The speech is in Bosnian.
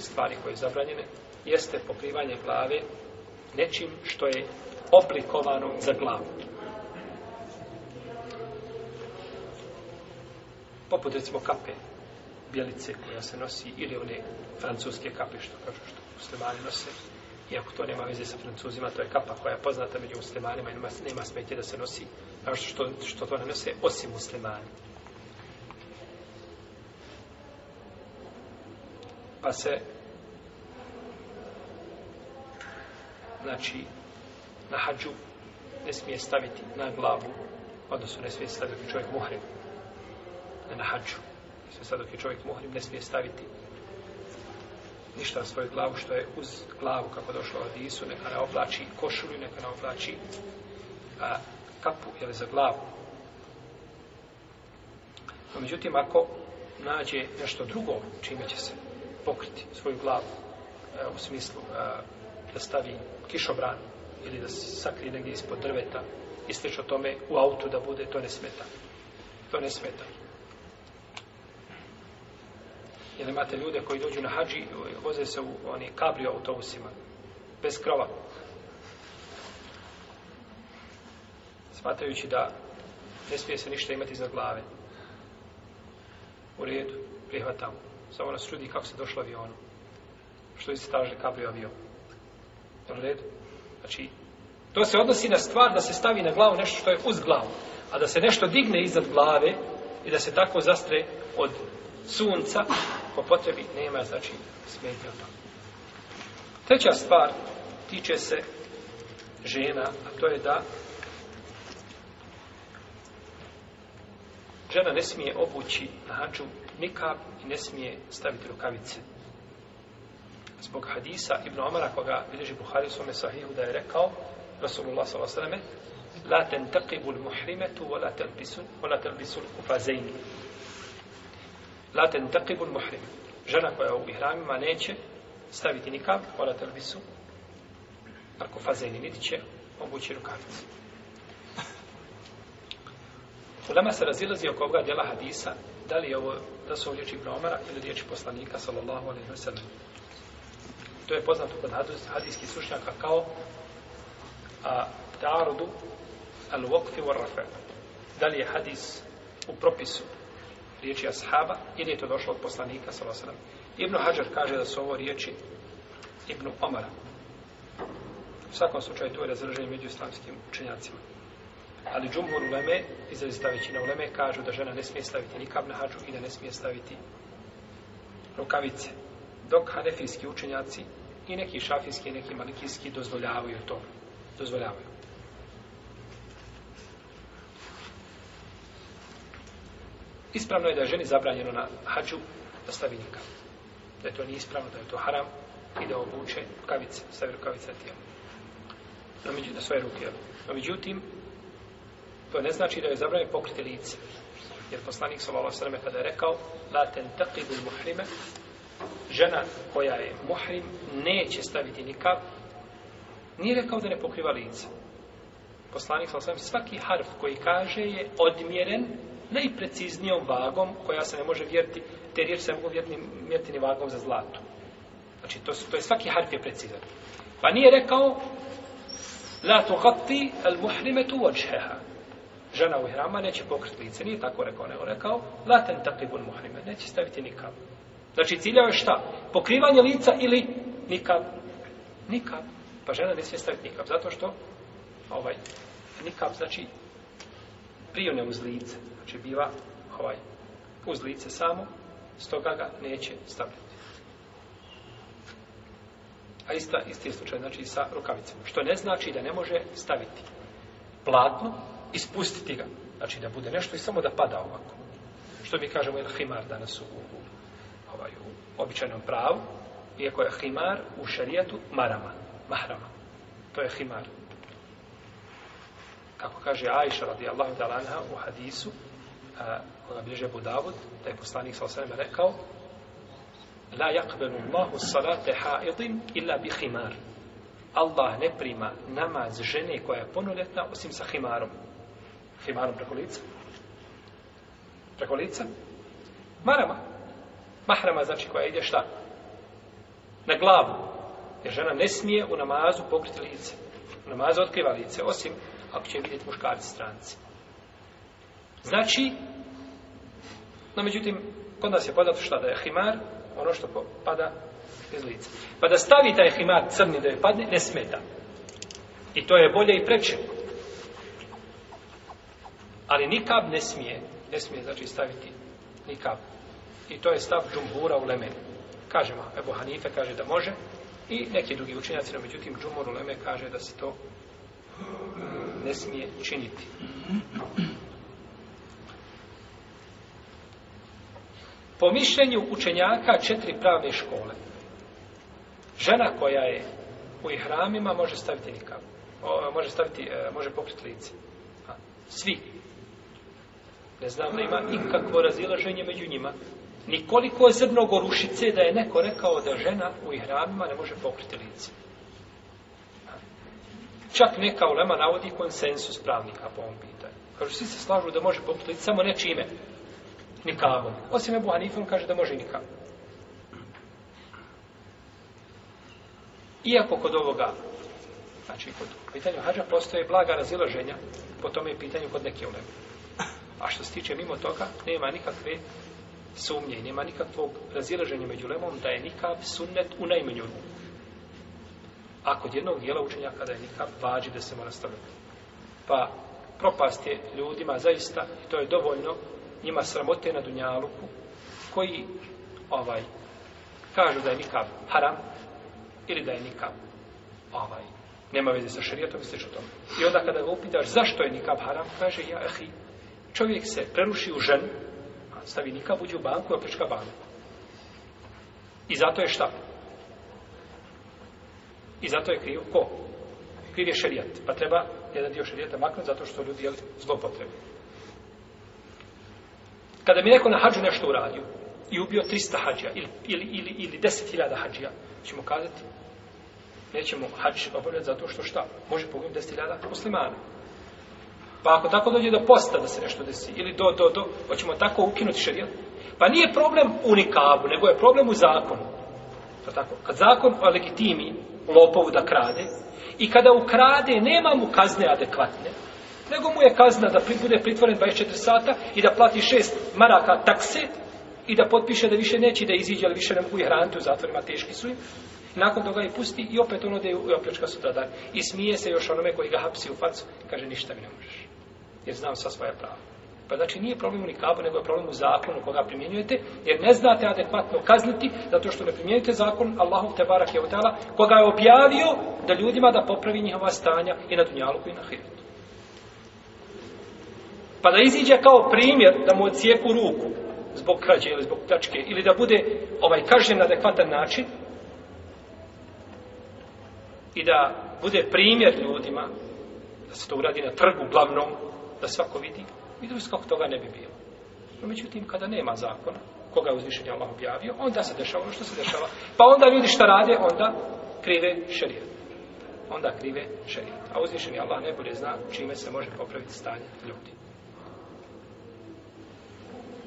stvari koje je zabranjene, jeste pokrivanje glave nečim što je oblikovano za glavu. Poput recimo kape, bjelice koja se nosi, ili one francuske kape što kažu što muslimani nose, iako to nema veze sa francuzima, to je kapa koja je poznata među muslimanima i nema smetje da se nosi, kažu što, što to ne nose, osim muslimani. pa se znači na hađu ne smije staviti na glavu odnosno ne smije staviti čovjek muhrim ne na hađu ne smije staviti čovjek muhrim ne smije staviti ništa na svoju glavu što je uz glavu kako došlo od Isu neka ne oblači košulju neka ne oblači a, kapu ili za glavu no, međutim ako nađe nešto drugo čime će se pokriti svoju glavu e, u smislu e, da stavi kišobran ili da se sakri negdje ispod drveta i slično tome u autu da bude, to ne smeta. To ne smeta. Jer imate ljude koji dođu na hađi, voze se u oni kabri autobusima, bez krova. Smatrajući da ne smije se ništa imati iznad glave. U redu, prihvatamo. Samo nas čudi kako se došlo avionu. Što je se stavili kabri avion. Je li red? Znači, to se odnosi na stvar da se stavi na glavu nešto što je uz glavu. A da se nešto digne iznad glave i da se tako zastre od sunca, po potrebi nema, znači, smetnje od toga. Treća stvar tiče se žena, a to je da žena ne smije obući na hađu nikab i ne smije staviti rukavice. Zbog hadisa Ibn Omara, koga vidiži Buhari u svome sahihu, da je rekao, Rasulullah s.a.v. La ten taqibul muhrimetu, wa la ten bisul ufazeini. La ten taqibul muhrimetu. Žena koja u ihramima neće staviti nikab, wa la ten bisul ufazeini, niti će obući rukavice. Ulema se razilazi oko ovoga djela hadisa, da li je ovo da su ovdječi Ibn ili dječi poslanika, sallallahu alaihi wa sallam. To je poznato kod hadijski sušnjaka kao a, ta'arudu al-wokfi wa rafa. Da li je hadis u propisu riječi ashaba ili je to došlo od poslanika, sallallahu alaihi wa sallam. Ibn Hajar kaže da su ovo riječi Ibn Omara. U svakom slučaju to je razrženje među islamskim učenjacima. Ali džumhur uleme, izrazista većina uleme, kažu da žena ne smije staviti nikab na hađu i da ne smije staviti rukavice. Dok hanefijski učenjaci i neki šafijski i neki malikijski dozvoljavaju to. Dozvoljavaju. Ispravno je da je ženi zabranjeno na hađu da stavi nikab. Da je to nije ispravno, da je to haram i da obuče rukavice, stavi rukavice na tijelo. No, međutim, na svoje ruke. No, međutim, To ne znači da je zabranjeno pokriti lice. Jer poslanik sallallahu alejhi ve sellem kada je rekao: "La tentaqidu al-muhrima" žena koja je muhrim neće staviti nikav. Nije rekao da ne pokriva lice. Poslanik sallallahu alejhi svaki harf koji kaže je odmjeren najpreciznijom vagom koja se ne može vjeriti, te riječ se mogu vjeriti, vjeriti ni vagom za zlatu. Znači, to, su, to je svaki harf je precizan. Pa nije rekao La tuqatti al-muhrimetu vajheha žena u hrama neće pokrit lice, nije tako rekao, nego rekao, laten taqibun muhrime, neće staviti nikav. Znači, cilja je šta? Pokrivanje lica ili nikav? Nikav. Pa žena ne smije staviti nikav, zato što ovaj, nikav znači prijune uz lice, znači biva ovaj, uz lice samo, stoga ga neće staviti. A ista, isti je slučaj, znači, sa rukavicama. Što ne znači da ne može staviti platno, ispustiti ga. Znači da bude nešto i samo da pada ovako. Što mi kažemo je himar danas u, u, ovaj, u običajnom pravu, iako je himar u šarijetu marama, mahrama. To je himar. Kako kaže Aisha radijallahu talanha u hadisu, a, koga bliže Budavud, da je poslanik sa osreme rekao, La yakbenu Allahu salate ha'idin illa bi himar. Allah ne prima namaz žene koja je ponoljetna osim sa himarom himarom preko lica. Preko lica. Marama. Mahrama znači koja ide šta? Na glavu. Jer žena ne smije u namazu pokriti lice. U namazu otkriva lice, osim ako će vidjeti muškarci stranci. Znači, no međutim, kod nas je podato šta da je himar, ono što pada iz lica. Pa da stavi taj himar crni da je padne, ne smeta. I to je bolje i preče. Ali nikab ne smije, ne smije znači staviti nikab. I to je stav džumhura u leme. Kažemo, Ebu Hanife kaže da može i neki drugi učenjaci, no međutim džumhur u leme kaže da se to ne smije činiti. Po mišljenju učenjaka četiri pravne škole. Žena koja je u ihramima može staviti nikab. O, može staviti, e, može pokriti lice. Svi Ne znam da ima ikakvo razilaženje među njima. Nikoliko je zrno gorušice da je neko rekao da žena u ihramima ne može pokriti lice. Čak neka ulema navodi konsensus pravnika po ovom pitanju. Kažu, svi se slažu da može pokriti lice, samo nečime. Nikavom. Osim Ebu Hanifom kaže da može nikavom. Iako kod ovoga, znači kod pitanja hađa postoje blaga razilaženja, po tome je pitanju kod neke ulema. A što se tiče mimo toga, nema nikakve sumnje, nema nikakvog razilaženja među lemom da je nikav sunnet u najmanju ruku. A kod jednog dijela učenja kada je nikav vađi da se mora staviti. Pa propast je ljudima zaista, i to je dovoljno, njima sramote na dunjaluku, koji ovaj kažu da je nikav haram ili da je nikav ovaj, nema veze sa šarijatom i sliče o tome. I onda kada ga upitaš zašto je nikav haram, kaže ja, ehi, čovjek se preruši u ženu, stavi nikav, uđe u banku i opečka banku. I zato je šta? I zato je kriv ko? Kriv je šerijat. Pa treba jedan dio šerijata maknuti zato što ljudi je zlopotrebi. Kada mi neko na hađu nešto uradio i ubio 300 hađija ili, ili, ili, ili 10.000 hađija, ćemo kazati, nećemo hađi obavljati zato što šta? Može pogledati 10.000 muslimana. Pa ako tako dođe do posta da se nešto desi, ili do, do, do, hoćemo tako ukinuti šarijat? Pa nije problem u nikabu, nego je problem u zakonu. Pa tako, kad zakon legitimi lopovu da krade, i kada ukrade, nema mu kazne adekvatne, nego mu je kazna da bude pritvoren 24 sata i da plati 6 maraka takse i da potpiše da više neće da iziđe, ali više ne mogu i hraniti u zatvorima, teški su im. Nakon toga je pusti i opet ono da je opljačka sutra dar. I smije se još onome koji ga hapsi u facu, kaže ništa mi ne možeš jer znam sva svoja prava. Pa znači nije problem u nikabu, nego je problem u zakonu koga primjenjujete, jer ne znate adekvatno kazniti, zato što ne primjenjujete zakon Allahov te barak je odala, koga je objavio da ljudima da popravi njihova stanja i na dunjalu i na hiratu. Pa da iziđe kao primjer da mu cijeku ruku zbog krađe ili zbog tačke, ili da bude ovaj kažen na adekvatan način i da bude primjer ljudima da se to uradi na trgu glavnom da svako vidi, vidimo se kako toga ne bi bilo. No, međutim, kada nema zakona, koga je uzvišenje Allah objavio, onda se dešava ono što se dešava. Pa onda ljudi šta rade, onda krive šerijat. Onda krive šerijat. A uzvišenje Allah najbolje zna čime se može popraviti stanje ljudi.